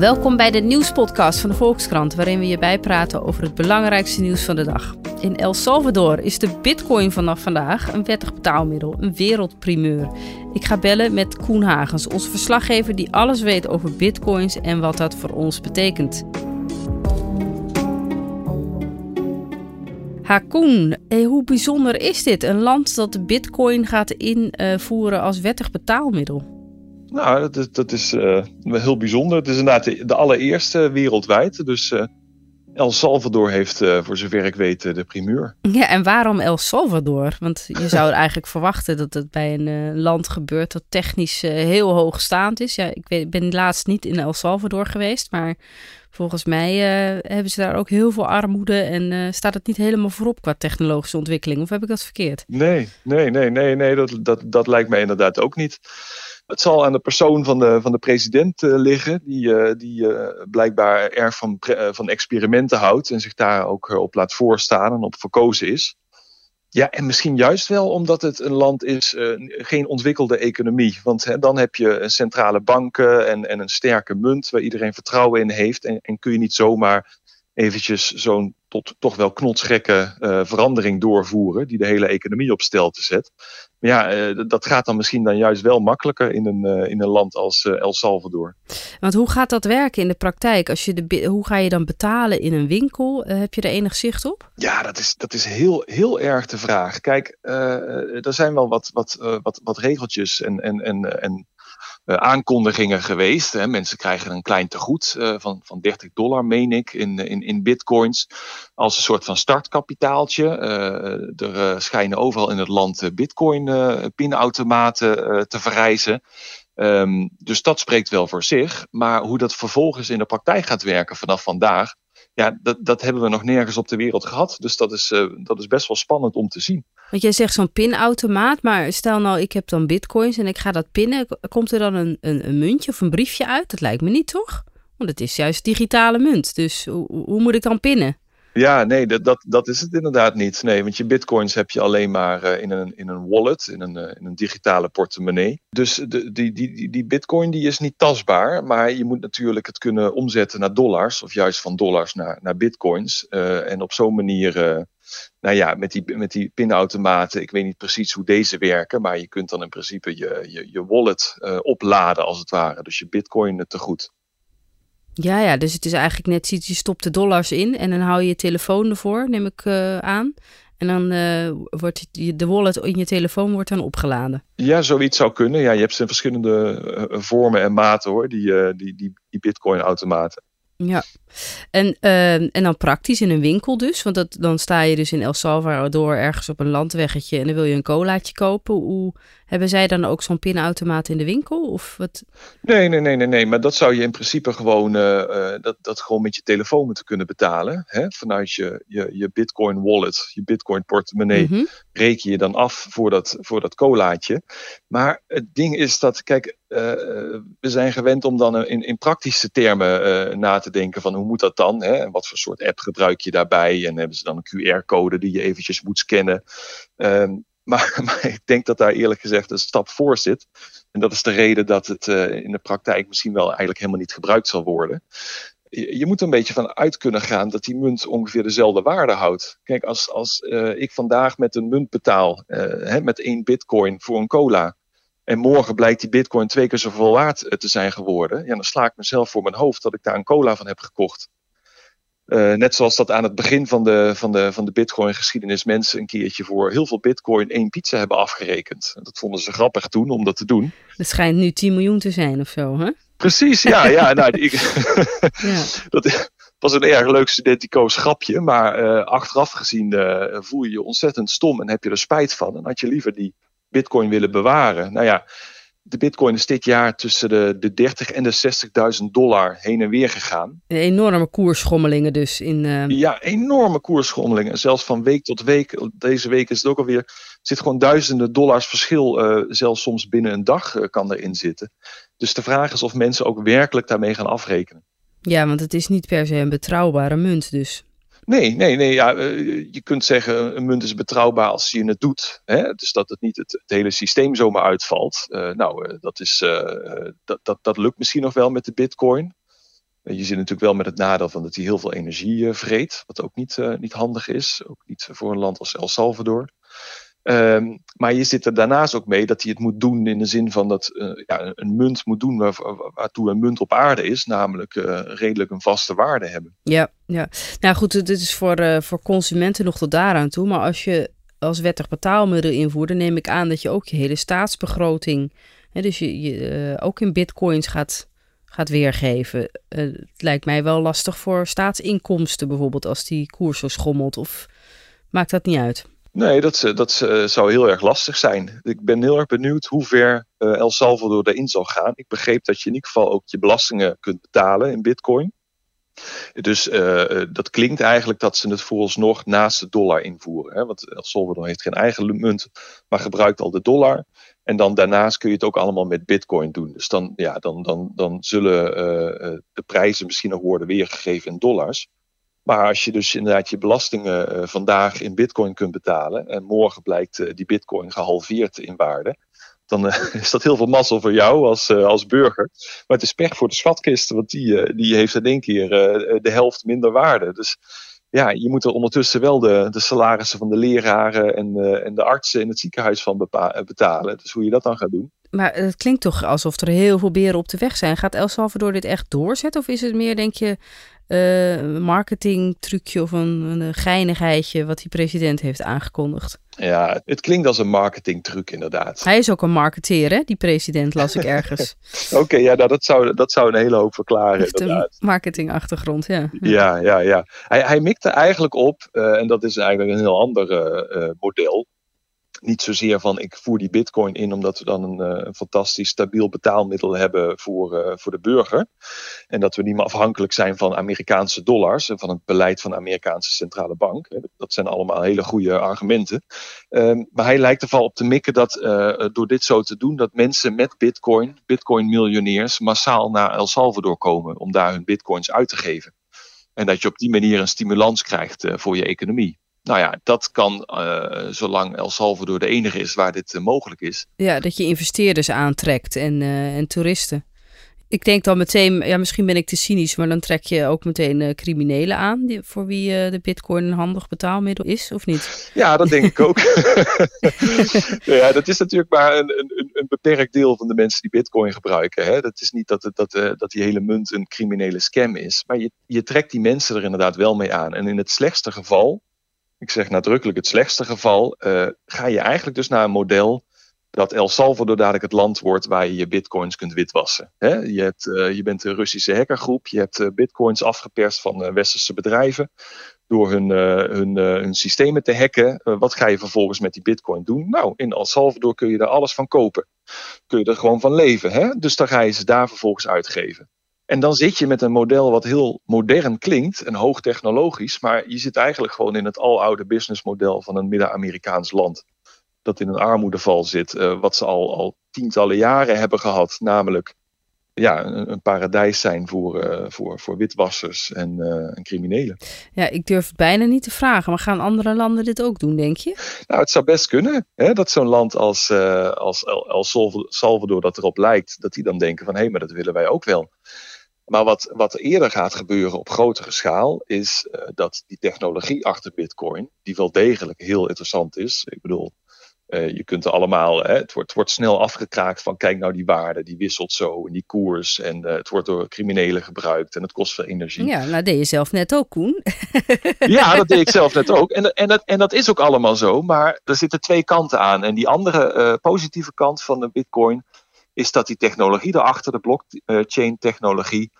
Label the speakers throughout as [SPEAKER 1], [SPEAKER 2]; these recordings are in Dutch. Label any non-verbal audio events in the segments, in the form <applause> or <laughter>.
[SPEAKER 1] Welkom bij de nieuwspodcast van de Volkskrant, waarin we je bijpraten over het belangrijkste nieuws van de dag. In El Salvador is de bitcoin vanaf vandaag een wettig betaalmiddel, een wereldprimeur. Ik ga bellen met Koen Hagens, onze verslaggever die alles weet over bitcoins en wat dat voor ons betekent. Ha Koen, eh, hoe bijzonder is dit? Een land dat bitcoin gaat invoeren als wettig betaalmiddel.
[SPEAKER 2] Nou, dat is, dat is uh, heel bijzonder. Het is inderdaad de, de allereerste wereldwijd. Dus uh, El Salvador heeft, uh, voor zover ik weet, de primeur.
[SPEAKER 1] Ja, en waarom El Salvador? Want je zou <laughs> eigenlijk verwachten dat het bij een land gebeurt dat technisch heel hoogstaand is. Ja, ik weet, ben laatst niet in El Salvador geweest, maar volgens mij hebben ze daar ook heel veel armoede en staat het niet helemaal voorop qua technologische ontwikkeling. Of heb ik dat verkeerd?
[SPEAKER 2] Nee, nee, nee, nee, nee dat, dat, dat lijkt mij inderdaad ook niet. Het zal aan de persoon van de, van de president uh, liggen, die, uh, die uh, blijkbaar erg van, van experimenten houdt en zich daar ook op laat voorstaan en op verkozen is. Ja, en misschien juist wel omdat het een land is, geen ontwikkelde economie. Want hè, dan heb je centrale banken en, en een sterke munt waar iedereen vertrouwen in heeft. En, en kun je niet zomaar eventjes zo'n tot toch wel knotsgekke uh, verandering doorvoeren, die de hele economie op stelte zet. Maar ja, uh, dat gaat dan misschien dan juist wel makkelijker in een, uh, in een land als El Salvador.
[SPEAKER 1] Want hoe gaat dat werken in de praktijk? Als je de, hoe ga je dan betalen in een winkel? heb je er enig zicht op?
[SPEAKER 2] Ja, dat is, dat is heel, heel erg de vraag. Kijk, er zijn wel wat, wat, wat, wat regeltjes en, en, en, en aankondigingen geweest. Hè. Mensen krijgen een klein tegoed uh, van, van 30 dollar, meen ik, in, in, in bitcoins. Als een soort van startkapitaaltje. Er schijnen overal in het land bitcoin-pinautomaten te verrijzen. Um, dus dat spreekt wel voor zich. Maar hoe dat vervolgens in de praktijk gaat werken vanaf vandaag, ja, dat, dat hebben we nog nergens op de wereld gehad. Dus dat is, uh, dat is best wel spannend om te zien.
[SPEAKER 1] Want jij zegt zo'n pinautomaat, maar stel nou ik heb dan bitcoins en ik ga dat pinnen. Komt er dan een, een, een, muntje of een briefje uit? Dat lijkt me niet, toch? Want het is juist digitale munt. Dus hoe, hoe moet ik dan pinnen?
[SPEAKER 2] Ja, nee, dat, dat, dat is het inderdaad niet. Nee, want je bitcoins heb je alleen maar uh, in, een, in een wallet, in een, uh, in een digitale portemonnee. Dus de, die, die, die bitcoin die is niet tastbaar, maar je moet natuurlijk het kunnen omzetten naar dollars, of juist van dollars naar, naar bitcoins. Uh, en op zo'n manier, nou ja, met die, met die pinautomaten, ik weet niet precies hoe deze werken, maar je kunt dan in principe je, je, je wallet opladen als het ware. Dus je bitcoin te goed.
[SPEAKER 1] Ja, ja, dus het is eigenlijk net zoiets, je stopt de dollars in en dan hou je je telefoon ervoor, neem ik uh, aan. En dan uh, wordt de wallet in je telefoon wordt dan opgeladen.
[SPEAKER 2] Ja, zoiets zou kunnen. Ja, je hebt ze in verschillende uh, vormen en maten hoor, die, die, die, die bitcoin-automaten.
[SPEAKER 1] Ja, en, uh, en dan praktisch in een winkel dus. Want dat, dan sta je dus in El Salvador ergens op een landweggetje en dan wil je een colaatje kopen. Hoe hebben zij dan ook zo'n pinautomaat in de winkel? Of wat?
[SPEAKER 2] Nee, nee, nee, nee, nee. Maar dat zou je in principe gewoon, uh, uh, dat, dat gewoon met je telefoon moeten kunnen betalen. Hè? Vanuit je, je, je Bitcoin wallet, je Bitcoin portemonnee, mm -hmm. reken je dan af voor dat, voor dat colaatje. Maar het ding is dat, kijk, uh, we zijn gewend om dan in, in praktische termen na te denken van hoe moet dat dan? Hè? En wat voor soort app gebruik je daarbij? En hebben ze dan een QR-code die je eventjes moet scannen? Um, <laughs> maar, ik denk dat daar eerlijk gezegd een stap voor zit. En dat is de reden dat het uh, in de praktijk misschien wel eigenlijk helemaal niet gebruikt zal worden. Je, moet er een beetje van uit kunnen gaan dat die munt ongeveer dezelfde waarde houdt. Kijk, als, als uh, ik vandaag met een munt betaal, uh, hè, met één bitcoin voor een cola. En morgen blijkt die bitcoin twee keer zoveel waard te zijn geworden. Ja, dan sla ik mezelf voor mijn hoofd dat ik daar een cola van heb gekocht. Uh, net zoals dat aan het begin van de, van de, van de Bitcoin-geschiedenis mensen een keertje voor heel veel Bitcoin één pizza hebben afgerekend. Dat vonden ze grappig toen om dat te doen.
[SPEAKER 1] Het schijnt nu 10 miljoen te zijn of zo, hè?
[SPEAKER 2] Precies, ja. ja, <laughs> nou, ik, ja. dat was een erg leuk studenticoos grapje. Maar uh, achteraf gezien uh, voel je je ontzettend stom en heb je er spijt van. En had je liever die Bitcoin willen bewaren. Nou ja de bitcoin is dit jaar tussen de, de 30 en de 60.000 dollar heen en weer gegaan.
[SPEAKER 1] Enorme koersschommelingen dus. In, uh...
[SPEAKER 2] Ja, enorme koersschommelingen. Zelfs van week tot week. Deze week is het ook alweer. zit gewoon duizenden dollars verschil. Uh, zelfs soms binnen een dag uh, kan erin zitten. Dus de vraag is of mensen ook werkelijk daarmee gaan afrekenen.
[SPEAKER 1] Ja, want het is niet per se een betrouwbare munt dus.
[SPEAKER 2] Nee, nee, nee. Ja, je kunt zeggen een munt is betrouwbaar als je het doet. Hè? Dus dat het niet het, hele systeem zomaar uitvalt. Uh, nou, dat, is, dat, dat, dat lukt misschien nog wel met de bitcoin. je zit natuurlijk wel met het nadeel van dat hij heel veel energie vreet. Wat ook niet, niet handig is. Ook niet voor een land als El Salvador. Um, maar je zit er daarnaast ook mee dat hij het moet doen in de zin van dat uh, ja, een munt moet doen waar, waartoe een munt op aarde is, namelijk uh, redelijk een vaste waarde hebben.
[SPEAKER 1] Ja, ja. nou goed, dit is voor, uh, voor consumenten nog tot daaraan toe. Maar als je als wettig betaalmiddel invoert, neem ik aan dat je ook je hele staatsbegroting, hè, dus je, je ook in bitcoins gaat, gaat weergeven. het lijkt mij wel lastig voor staatsinkomsten bijvoorbeeld als die koers zo schommelt. Of maakt dat niet uit?
[SPEAKER 2] Nee, dat, dat zou heel erg lastig zijn. Ik ben heel erg benieuwd hoe ver El Salvador erin zal gaan. Ik begreep dat je in ieder geval ook je belastingen kunt betalen in bitcoin. Dus dat klinkt eigenlijk dat ze het vooralsnog naast de dollar invoeren. Hè? Want El Salvador heeft geen eigen munt, maar gebruikt al de dollar. En dan daarnaast kun je het ook allemaal met bitcoin doen. Dus dan, ja, dan, dan, dan zullen de prijzen misschien nog worden weergegeven in dollars. Maar als je dus inderdaad je belastingen uh, vandaag in bitcoin kunt betalen en morgen blijkt uh, die bitcoin gehalveerd in waarde, dan uh, <laughs> is dat heel veel mazzel voor jou als, als burger. Maar het is pech voor de schatkist, want die, die heeft in één keer de helft minder waarde. Dus ja, je moet er ondertussen wel de, de salarissen van de leraren en, en de artsen in het ziekenhuis van betalen. Dus hoe je dat dan gaat doen.
[SPEAKER 1] Maar het klinkt toch alsof er heel veel beren op de weg zijn. Gaat El Salvador dit echt doorzetten? Of is het meer, denk je, uh, marketingtrucje of een, een geinigheidje wat die president heeft aangekondigd?
[SPEAKER 2] Ja, het klinkt als een marketingtruc inderdaad.
[SPEAKER 1] Hij is ook een marketeer, hè? Die president las ik ergens. <laughs>
[SPEAKER 2] Oké, okay, ja, nou, dat, zou, dat zou een hele hoop verklaren.
[SPEAKER 1] Heeft een marketingachtergrond, ja.
[SPEAKER 2] Ja, ja, ja. Hij, hij mikte eigenlijk op, uh, en dat is eigenlijk een heel ander uh, model niet zozeer van ik voer die bitcoin in omdat we dan een, een fantastisch stabiel betaalmiddel hebben voor, uh, voor de burger. En dat we niet meer afhankelijk zijn van Amerikaanse dollars en van het beleid van de Amerikaanse centrale bank. Dat zijn allemaal hele goede argumenten. Um, maar hij lijkt ervan op te mikken dat uh, door dit zo te doen, dat mensen met bitcoin, bitcoin miljonairs, massaal naar El Salvador komen om daar hun bitcoins uit te geven. En dat je op die manier een stimulans krijgt voor je economie. Nou ja, dat kan uh, zolang El Salvador de enige is waar dit uh, mogelijk is.
[SPEAKER 1] Ja, dat je investeerders aantrekt en, uh, en toeristen. Ik denk dan meteen, ja, misschien ben ik te cynisch, maar dan trek je ook meteen criminelen aan die, voor wie de bitcoin een handig betaalmiddel is, of niet?
[SPEAKER 2] Ja, dat denk ik ook. <laughs> <laughs> ja, dat is natuurlijk maar een, een, een, beperkt deel van de mensen die bitcoin gebruiken. Hè. Dat is niet dat, het, dat, dat die hele munt een criminele scam is, maar je, je trekt die mensen er inderdaad wel mee aan. En in het slechtste geval ik zeg nadrukkelijk het slechtste geval, uh, ga je eigenlijk dus naar een model dat El Salvador dadelijk het land wordt waar je je bitcoins kunt witwassen. Je, hebt, uh, je bent een Russische hackergroep, je hebt uh, bitcoins afgeperst van westerse bedrijven door hun, hun, hun systemen te hacken. wat ga je vervolgens met die bitcoin doen? Nou, in El Salvador kun je daar alles van kopen. Kun je er gewoon van leven. Hè? Dus dan ga je ze daar vervolgens uitgeven. En dan zit je met een model wat heel modern klinkt en hoogtechnologisch, maar je zit eigenlijk gewoon in het aloude businessmodel van een Midden-Amerikaans land. Dat in een armoedeval zit, uh, wat ze al, al tientallen jaren hebben gehad, namelijk ja, een, een paradijs zijn voor, uh, voor, voor witwassers en, uh, en, criminelen.
[SPEAKER 1] Ja, ik durf het bijna niet te vragen, maar gaan andere landen dit ook doen, denk je?
[SPEAKER 2] Nou, het zou best kunnen hè, dat zo'n land als, als El, El Salvador dat erop lijkt, dat die dan denken van hé, hey, maar dat willen wij ook wel. Maar wat, wat er eerder gaat gebeuren op grotere schaal, is uh, dat die technologie achter Bitcoin, die wel degelijk heel interessant is. Ik bedoel, uh, je kunt er allemaal, hè, het, wordt, het wordt snel afgekraakt van kijk nou die waarde, die wisselt zo en die koers. En uh, het wordt door criminelen gebruikt en het kost veel energie.
[SPEAKER 1] Ja, nou deed je zelf net ook, Koen. <laughs>
[SPEAKER 2] ja, dat deed ik zelf net ook. En, en, dat, en dat is ook allemaal zo, maar er zitten twee kanten aan. En die andere positieve kant van de Bitcoin is dat die technologie daarachter, de blockchain technologie,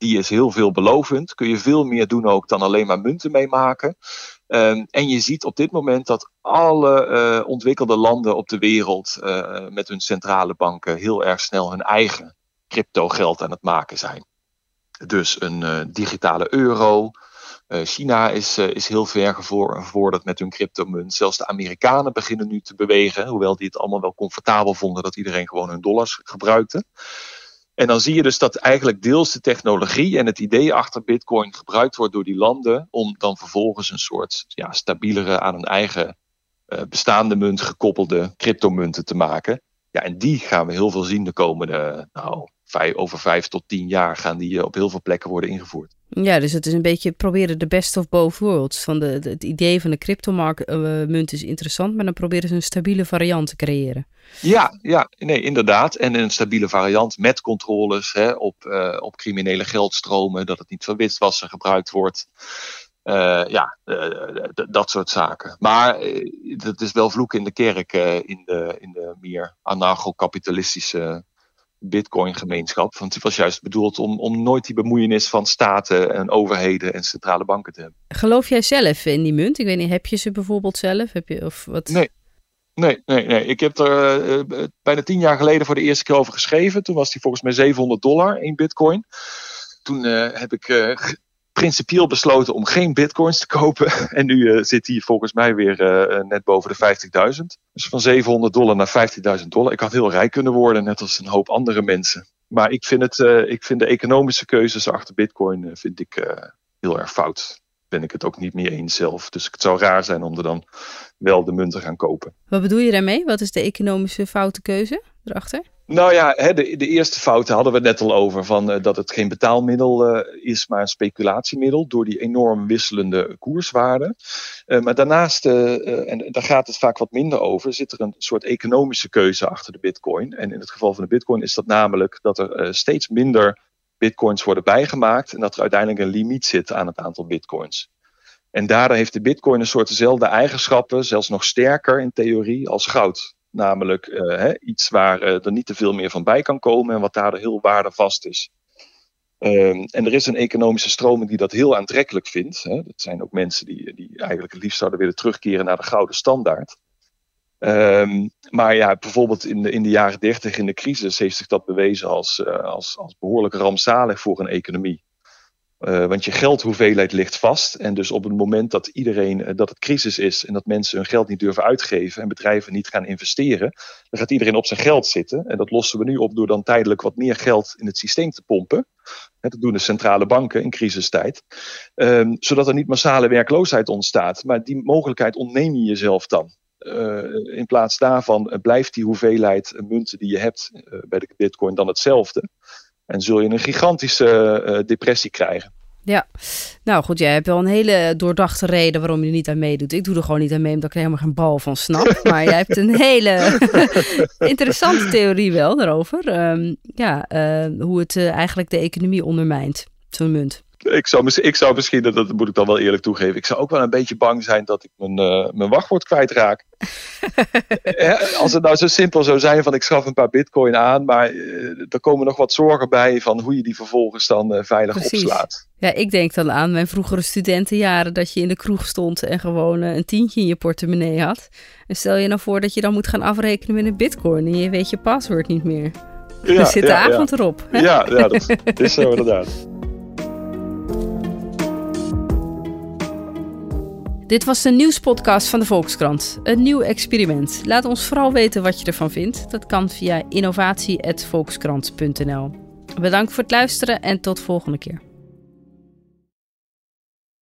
[SPEAKER 2] die is heel veelbelovend. Kun je veel meer doen ook dan alleen maar munten meemaken. Um, en je ziet op dit moment dat alle uh, ontwikkelde landen op de wereld uh, met hun centrale banken heel erg snel hun eigen crypto geld aan het maken zijn. Dus een uh, digitale euro. China is, is heel ver gevorderd met hun cryptomunt. Zelfs de Amerikanen beginnen nu te bewegen, hoewel die het allemaal wel comfortabel vonden dat iedereen gewoon hun dollars gebruikte. En dan zie je dus dat eigenlijk deels de technologie en het idee achter Bitcoin gebruikt wordt door die landen om dan vervolgens een soort ja, stabielere aan een eigen uh, bestaande munt gekoppelde cryptomunten te maken. Ja, en die gaan we heel veel zien de komende, nou, vijf, over vijf tot tien jaar gaan die uh, op heel veel plekken worden ingevoerd.
[SPEAKER 1] Ja, dus het is een beetje proberen de best of both worlds. Van de, de het idee van de cryptomunt uh, is interessant, maar dan proberen ze een stabiele variant te creëren.
[SPEAKER 2] Ja, ja, nee, inderdaad. En een stabiele variant met controles hè, op, uh, op criminele geldstromen, dat het niet voor witwassen gebruikt wordt. Uh, ja, uh, dat soort zaken. Maar dat is wel vloek in de kerk in, de, in de meer anarcho-kapitalistische Bitcoin-gemeenschap. Want het was juist bedoeld om, om nooit die bemoeienis van staten en overheden en centrale banken te hebben.
[SPEAKER 1] Geloof jij zelf in die munt? Ik weet niet, heb je ze bijvoorbeeld zelf? Heb je, of wat?
[SPEAKER 2] Nee. Nee, nee, nee. Ik heb er uh, bijna tien jaar geleden voor de eerste keer over geschreven. Toen was die volgens mij 700 dollar, één bitcoin. Toen uh, heb ik uh, principieel besloten om geen bitcoins te kopen. <laughs> En nu uh, zit hij volgens mij weer uh, net boven de 50.000. Dus van 700 dollar naar 15.000 dollar. Ik had heel rijk kunnen worden, net als een hoop andere mensen. Maar ik vind, het, ik vind de economische keuzes achter bitcoin vind ik, heel erg fout. Ben ik het ook niet meer eens zelf. Dus het zou raar zijn om er dan wel de munt te gaan kopen.
[SPEAKER 1] Wat bedoel je daarmee? Wat is de economische foute keuze erachter?
[SPEAKER 2] Nou ja, de, eerste fouten hadden we het net al over. Van, uh, dat het geen betaalmiddel uh, is, maar een speculatiemiddel. Door die enorm wisselende koerswaarden. Uh, maar daarnaast, en daar gaat het vaak wat minder over, zit er een soort economische keuze achter de bitcoin. En in het geval van de bitcoin is dat namelijk dat er steeds minder bitcoins worden bijgemaakt. En dat er uiteindelijk een limiet zit aan het aantal bitcoins. En daardoor heeft de bitcoin een soort dezelfde eigenschappen, zelfs nog sterker in theorie, als goud. Namelijk uh, hè, iets waar uh, er niet te veel meer van bij kan komen en wat daardoor heel waardevast is. Um, en er is een economische stroming die dat heel aantrekkelijk vindt. Hè. Dat zijn ook mensen die, die eigenlijk het liefst zouden willen terugkeren naar de gouden standaard. Um, maar ja, bijvoorbeeld in de, in de jaren dertig in de crisis heeft zich dat bewezen als, uh, als, als behoorlijk rampzalig voor een economie. Uh, want je geldhoeveelheid ligt vast. En dus op het moment dat iedereen uh, dat het crisis is en dat mensen hun geld niet durven uitgeven en bedrijven niet gaan investeren, dan gaat iedereen op zijn geld zitten. En dat lossen we nu op door dan tijdelijk wat meer geld in het systeem te pompen. Dat doen de centrale banken in crisistijd. Um, zodat er niet massale werkloosheid ontstaat. Maar die mogelijkheid ontneem je jezelf dan. Uh, in plaats daarvan blijft die hoeveelheid munten die je hebt bij de bitcoin dan hetzelfde. En zul je een gigantische uh, depressie krijgen.
[SPEAKER 1] Ja, nou goed, jij hebt wel een hele doordachte reden waarom je er niet aan meedoet. Ik doe er gewoon niet aan mee omdat ik er helemaal geen bal van snap. <laughs> Maar jij hebt een hele <laughs> interessante theorie wel daarover. Um, ja, uh, hoe het uh, eigenlijk de economie ondermijnt, zo'n munt.
[SPEAKER 2] Ik zou, ik zou misschien, dat, moet ik dan wel eerlijk toegeven, ik zou ook wel een beetje bang zijn dat ik mijn, uh, mijn wachtwoord kwijtraak. <laughs> Als het nou zo simpel zou zijn van ik schaf een paar bitcoin aan, maar uh, er komen nog wat zorgen bij van hoe je die vervolgens dan uh, veilig Precies. opslaat.
[SPEAKER 1] Ja, ik denk dan aan mijn vroegere studentenjaren dat je in de kroeg stond en gewoon een tientje in je portemonnee had. En stel je nou voor dat je dan moet gaan afrekenen met een bitcoin en je weet je paswoord niet meer. Ja, dan zit de ja, avond
[SPEAKER 2] ja.
[SPEAKER 1] erop.
[SPEAKER 2] Hè? Ja, ja, dat <laughs> is zo inderdaad.
[SPEAKER 1] Dit was de nieuwspodcast van de Volkskrant. Een nieuw experiment. Laat ons vooral weten wat je ervan vindt. Dat kan via innovatie.volkskrant.nl. Bedankt voor het luisteren en tot volgende keer.